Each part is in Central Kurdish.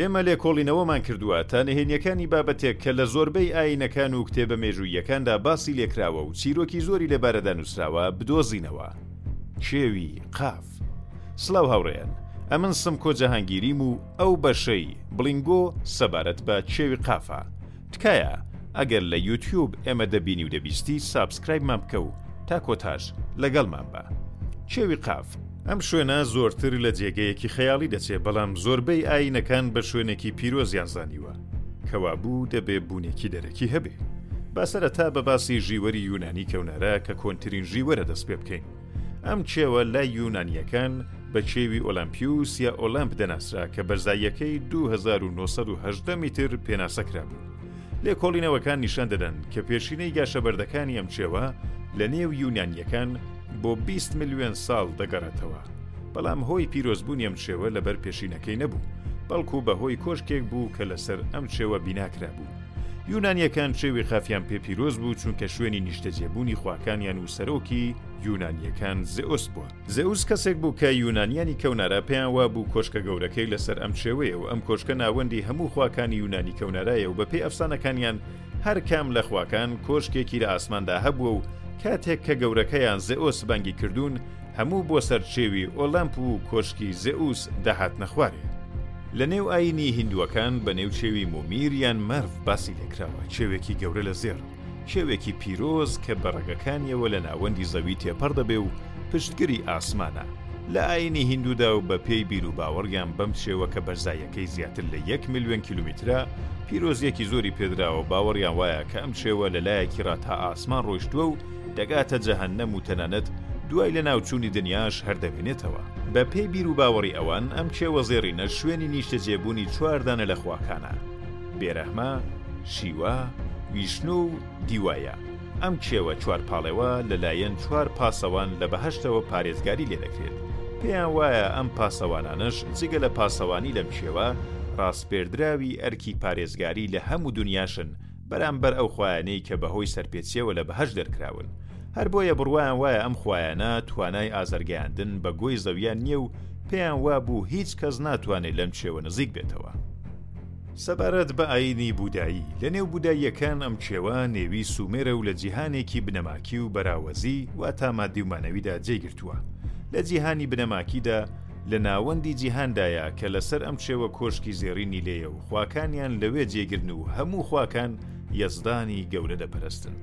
ئێمە لێکۆڵینەوەمان کردووە تا نهێنییەکانی بابەتێک کە لە زۆربەی ئایینەکان و کتێبە مێژووییەکاندا باسی لێکراوە و چیرۆکی زۆری لەبارەدا نووسراوە بدۆزینەوە. کێوی قاف. سڵاو هاوڕێیان، ئەمن سمکۆ جەهانگیریم و ئەو بەشەی، بڵینگۆ، سەبارەت بە کێوی قافە. تکایە ئەگەر لە یوتیوب ئێمە دەبینی و دەبیستی سابسکرایبمان بکە و تا کۆتاش لەگەڵمان بە. چێوی قاف. ئەم شوێنە زۆرتر لە جێگەیەکی خەیاڵی دەچێ بەڵام زۆربەی ئایینەکان بە شوێنێکی پیرۆزیان زانیوە کەوابوو دەبێ بوونێکی دەرەکی هەبێ. با سەرەتا بە باسی ژیوەری یونانی کەونارا کە کۆنترین ژیوەرە دەست پێ بکەین. ئەم کێوە لای یونانیەکان بە کێوی ئۆلمپیوس یا ئۆلمپ دەناسرا کە بەرزاییەکەی 2910 میتر پێناسەکرا بوو. لێکۆڵینەوەکان نیشان دەدەن کە پێشینەی گاشە بەردەکانی ئەم کێوە لە نێو یونانیەکان بۆ 20 میلیۆن ساڵ دەگەڕێتەوە. بەڵام هۆی پیرۆزبوونی ئەم شێوە لەبەر پێشینەکەی نەبوو، بەڵکو بەهۆی کۆشکێک بوو کە لەسەر ئەم شێوە بیناکرا بوو. یونانیەکان شێوی قافیان پێ پیرۆز بوو چونکە شوێنی نیشتەجێبوونی خواکانیان و سەرۆکی یونانیەکان زئوس بووە زئوس کەسێک بوو کە یونانیانی کەونارا پێیان وا بوو کۆشکە گەورەکەی لەسەر ئەم شێوەیە و ئەم کۆشکە ناوەندی هەموو خواکانی یونانی کەونارایە و بەپێی ئەفسانەکانیان هەر کام لە خواکان کۆشکێکی لە ئاسماندا هەبووە و کاتێک کە گەورەکەیان زئوس بەنگی کردوون هەموو بۆ سەر چێوی ئۆلەمپ و کۆشکی زئوس دەهاتنە خوارێ. لە نێو ئایینی هیندووەکان بە نێو چێوی مومیر یان مەرڤ باسی لێ کراوە، چێوێکی گەورە لە زێڕ، چێوێکی پیرۆز کە بە ڕەگەکانیەوە لە ناوەندی زەوی تێپەڕ دەبێ و پشتگری ئاسمانە، لە ئایینی هیندوودا و بە پێی بیروباوەڕیان بەم چێوە کە بەرزاییەکەی زیاتر لە یەک ملیۆن کیلومیترە پیرۆزییەکی زۆری پێدراوە باوەڕیان وایە کە ئەم چێوە لە لایەکی ڕا تا ئاسمان ڕۆیشتووە و دەگاتە جەهەنەم و تەنانەت دوای لەناوچوونی دنیاش هەر دەمێنێتەوە. بە پێی بیر و باوەڕی ئەوان ئەم کێوە زێڕینە شوێنی نیشتەجێ بوونی چوار دانە لە خواکانە، بێرەهما، شیوا، ویشنو و دیوایە، ئەم کێوە چوار پاڵێوە لە لایەن چوار پاسەوان لە بەهەشتەوە پارێزگاری لێ دەکرێت، پێیان وایە ئەم پاسەوانانەش جگە لە پاسەوانی لەم کێوە، ڕاسپێردراوی ئەرکی پارێزگاری لە هەموو دنیاشن بەرامبەر ئەو خوایانەی کە بەهۆی سەرپێچییەوە لە بەهەشت دەرکراون، هەر بۆیە بڕوایان وایە ئەم خوایانە توانای ئازارگەیاندن بە گۆی زەوییان نییە و پێیان وابوو هیچ کەس ناتوانێت لەم کێوە نزیک بێتەوە. سەبارەت بە ئایینی بوودایی، لەنێو بووداییەکان ئەم کێوە نێوی سومێرە و لە جیهانێکی بنەماکی و بەراوەزی، واتا ماددی و مەعنەویدا جێی گرتووە. لە جیهانی بنەماکیدا، لە ناوەندی جیهاندایە کە لەسەر ئەم چێوە کۆشکی زێڕینی لێیە و خواکانیان لەوێ جێگرن و هەموو خواکان یەزدانی گەورە دەپەرستن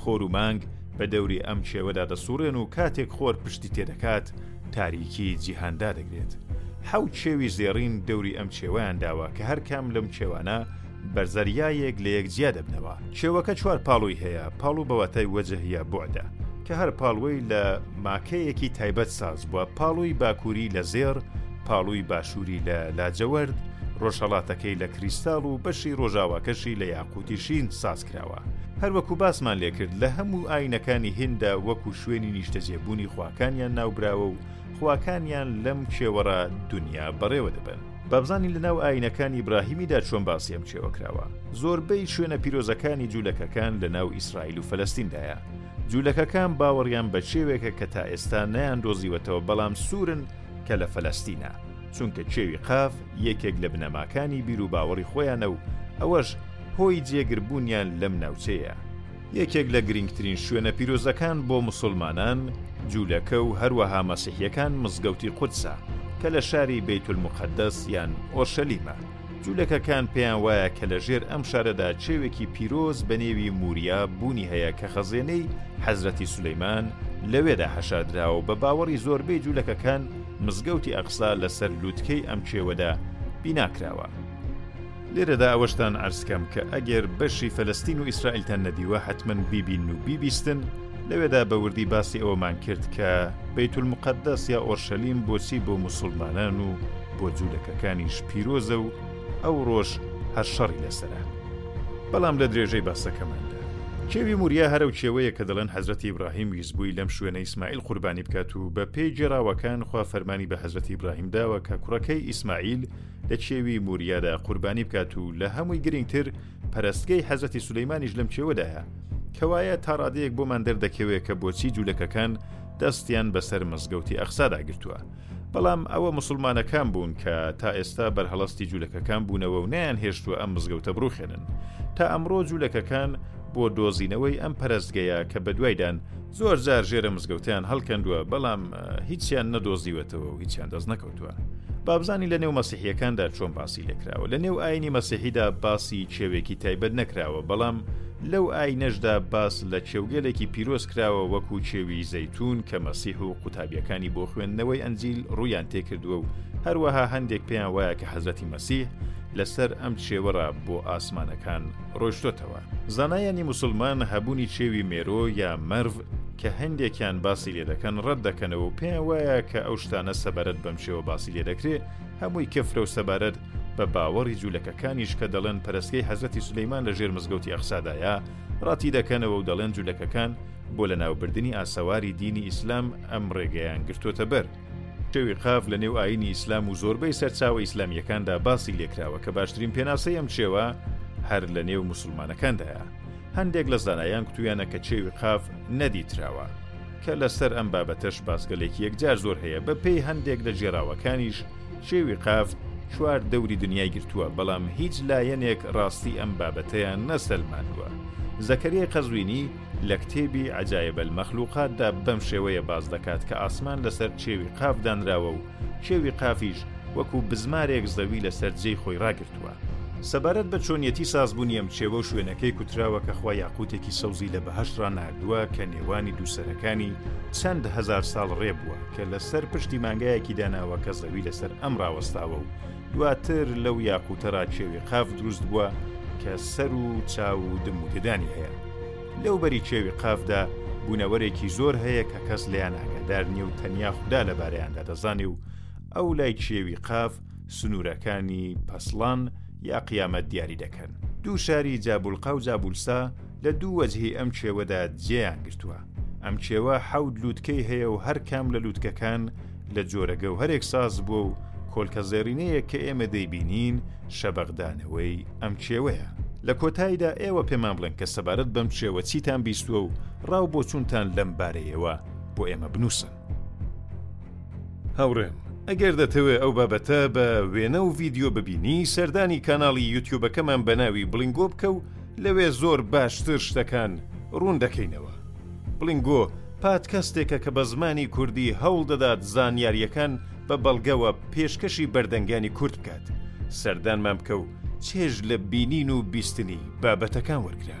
خۆر و مانگ بە دەوری ئەم چێوەدا دەسوڕێن و کاتێک خۆر پشتی تێدەکات تاریکی جیهاندا دەگرێت حەوت چێوی زێڕین دەوری ئەم چێوەیان داوە کە هەرکام لەم چێوانە بەر زەریایەک لەیەک جیا دەبنەوە. شێوەکە چوار پاڵووی هەیە، پاڵوو بە واتای وەجه یا بوعدە، کە هەر پاڵووەی لە ماکەیەکی تایبەت ساز بووە، پاڵووی باکووری لە زێڕ، پاڵووی باشووری لە لاجەوەرد، ڕۆژهەڵاتەکەی لە کریستاڵ و بەشی ڕۆژاواکەشی لە یاقووتی شین ساز کراوە. هەر وەکوو باسمان لێ کرد لە هەموو ئایینەکانی هینددا وەکوو شوێنی نیشتەجێ بوونی خواکانیان ناو براوە و خواکانیان لەم کێوەڕا دونیا بەڕێوە دەبەن. بابزانین لە ناو ئاینەکانی ئیبراهیمیدا چۆن باسی ئەم چێوە کراوە زۆربەی شوێنە پیرۆزەکانی جوولەکەکان لە ناو ئیسرائیل و فەلەستیندایە جوولەکەکان باوەڕیان بە چێوێکە کە تا ئێستا نیان دۆزیوەتەوە بەڵام سوورن کە لە فەلەستینە چونکە چێوی قاف یەکێک لە بنەماکانی بیر و باوەڕی خۆیانە و ئەوەش هۆی جێگربوونیان لەم ناوچەیە یەکێک لە گرینگترین شوێنە پیرۆزەکان بۆ موسڵمانان جوولەکە و هەروەها مەسیحیەکان مزگەوتی قودسە کە لە شاری بەیت المقدس یان ئۆرشەلیمە جوولەکەکان پێیان وایە کە لە ژێر ئەم شارەدا چێوێکی پیرۆز بە نێوی موریا بوونی هەیە کە خەزێنەی حەزرەتی سولەیمان لەوێدا حەشاردراوە بە باوەڕی زۆربەی جوولەکەکان مزگەوتی ئەقسا لەسەر لوتکەی ئەم چێوەدا بیناکراوە. لێرەدا ئەوەشتان عەرزکەم کە ئەگەر بەشی فەلەستین و ئیسرائیلتان نەدیوە حەتمەن بیبینن و بیبیستن، لەوێدا بە وردی باسی ئەوەمان کرد کە بەیتولموقەدەس یا ئۆرشەلیم بۆچی بۆ موسوڵمانان و بۆ جولەکەکانیش پیرۆزە و ئەوڕۆش هەر شەڕی لەسەرە. بەڵام لە درێژەی باسەکەماندا. کێوی موریا هەر ئەو کێوەیە کە دەڵێن حەزرەتی ئیبڕاهیم ویستبووی لەم شوێنە ئیسماعیل قوربانی بکات و بە پێی گێڕاوەکان خوا فەرمانی بە حەزرەتی ئیبڕاهیم داوە کە کوڕەکەی ئیسماعیل لە کێوی موریادا قوربانی بکات و لە هەمووی گرنگتر پەرستگەی حەزەتی سولەیمانیش لەم کێوەدایە کەوایە تا ڕادەیەک بۆمان دەردەکەوێت کە بۆچی جوولەکەکان دەستیان بەسەر مزگەوتی ئەخسادا گرتووە بەڵام ئەوە مسلمانەکان بوون کە تا ئێستا بەرهەڵستی جوولەکەکان بوونەوە و نیان هێشتووە ئەم مزگەوتە بڕوخێنن تا ئەمڕۆ جوولەکەکان بۆ دۆزینەوەی ئەم پەرستگەیە کە بەدوایدان زۆر جار ژێرە مزگەوتیان هەڵکەندووە بەڵام هیچیان نەدۆزیوەتەوە و هیچیان دەست نەکەوت کردووە بابزانی لە نێو مەسیحیەکاندا چۆن باسی لێکراوە لە نێو ئاینی مەسیحیدا باسی چێوێکی تایبەت نەکراوە بەڵام لەو ئاینەشدا باس لە چێوگەلێکی پیرۆز کراوە وەکو چێوی زەتون کە مەسیح و قوتابیەکانی بۆ خوێندنەوەی ئەنجیل ڕویان تێکردووە و هەروەها هەندێک پێیان وایە کە حەزەتی مەسیح لەسەر ئەم چێوەڕا بۆ ئاسمانەکان ڕۆشتۆتەوە زانایانی مسلمان هەبوونی چێوی مێرۆ یا مەرڤ کە هەندێکیان باسی لێ دەکەن ڕەت دەکەنەوە و پێیان وایە کە ئەو شتانە سەبارەت بەم شێوە باسی لێ دەکرێ هەمووی کەفرە و سەبارەت بە باوەڕی جوولەکەکانیش کە دەڵێن پەرستگەی حەزەتی سلەیمان لە ژێر مزگەوتی ئەخسادایە ڕەتی دەکەنەوە و دەڵێن جوولەکەکان بۆ لە ناوبردننی ئاسەواری دینی ئیسلام ئەم ڕێگەیان گرتوتە بەر. شێوی قاف لە نێو ئاینی ئیسلام و زۆربەی سەرچاوە ئیسلامیەکاندا باسی لێکراوە کە باشترین پێناسەی ئەم شێوە هەر لە نێو موسڵمانەکاندایە. هەندێک لە زانایان گوتویانە کە چێوی قاف نەدیتراوە، کە لەسەر ئەم بابەتەش باسگەلێکی یەکجار زۆر هەیە، بە پێی هەندێک لە گێڕاوەکانیش چێوی قاف چوار دەوری دنیای گرتووە، بەڵام هیچ لایەنێک ڕاستی ئەم بابەتەیان نەسەلماندووە. زەکەریای قەزوینی لە کتێبی، عجایب المخلوقات، دا بەم شێوەیە باس دەکات کە ئاسمان لەسەر چێوی قاف دانراوە و، کێوی قافیش وەکوو بزمارێک زەوی لەسەر جێی خۆی ڕاگرتووە. سەبارەت بە چۆنیەتی سازبوونی ئەم کێوە و شوێنەکەی کوتراوە کە خوا یاقووتێکی سەوزی لە بەهەشت ڕاناردووە کە نێوانی دوو سەرەکانی چەند هەزار ساڵ ڕێ بووە کە لەسەر پشتی مانگایەکی داناوە کە زەوی لەسەر ئەم ڕاوەستاوە و دواتر لەو یاقووتەڕا کێوی قاف دروست بووە کە سەر و چاو و دم و ددانی هەیە. لەو بەری کێوی قافدا بوونەوەرێکی زۆر هەیە کە کەس لێیان ئاگادار نییە و تەنیا خودا لەبارەیاندا دەزانێ و ئەو لای کێوی قاف سنوورەکانی پەسڵان یا قیامەت دیاری دەکەن. دوو شاری جابولقا و جابولسا لە دوو وەجهی ئەم کێوەدا جێیان گرتووە. ئەم کێوە حەوت لووتکەی هەیە و هەر کام لە لووتکەکان لە جۆرە گەوهەرێک ساز بووە و کۆلکە زێڕینەیەک کە ئێمە دەیبینین شەبەغدانەوەی ئەم چێوەیە. لە کۆتاییدا ئێوە پێمان بڵێن کە سەبارەت بەم چێوە چیتان بیستووە و ڕا و بۆچوونتان لەم بارەیەوە بۆ ئێمە بنووسن. هاوڕێم، ئەگەر دەتەوێ ئەو بابەتە بە وێنە و ڤیدیۆ ببینی، سەردانی کاناڵی یوتیوبەکەمان بە ناوی بڵینگۆ بکە و لەوێ زۆر باشتر شتەکان ڕوون دەکەینەوە. بڵینگۆ، پادکەستێکە کە بە زمانی کوردی هەوڵ دەدات زانیارییەکان بە بەڵگەوە پێشکەشی بەردەنگانی کورد بکات. سەردانمان بکە و چێژ لە بینین و بیستنی بابەتەکان وەرگرە.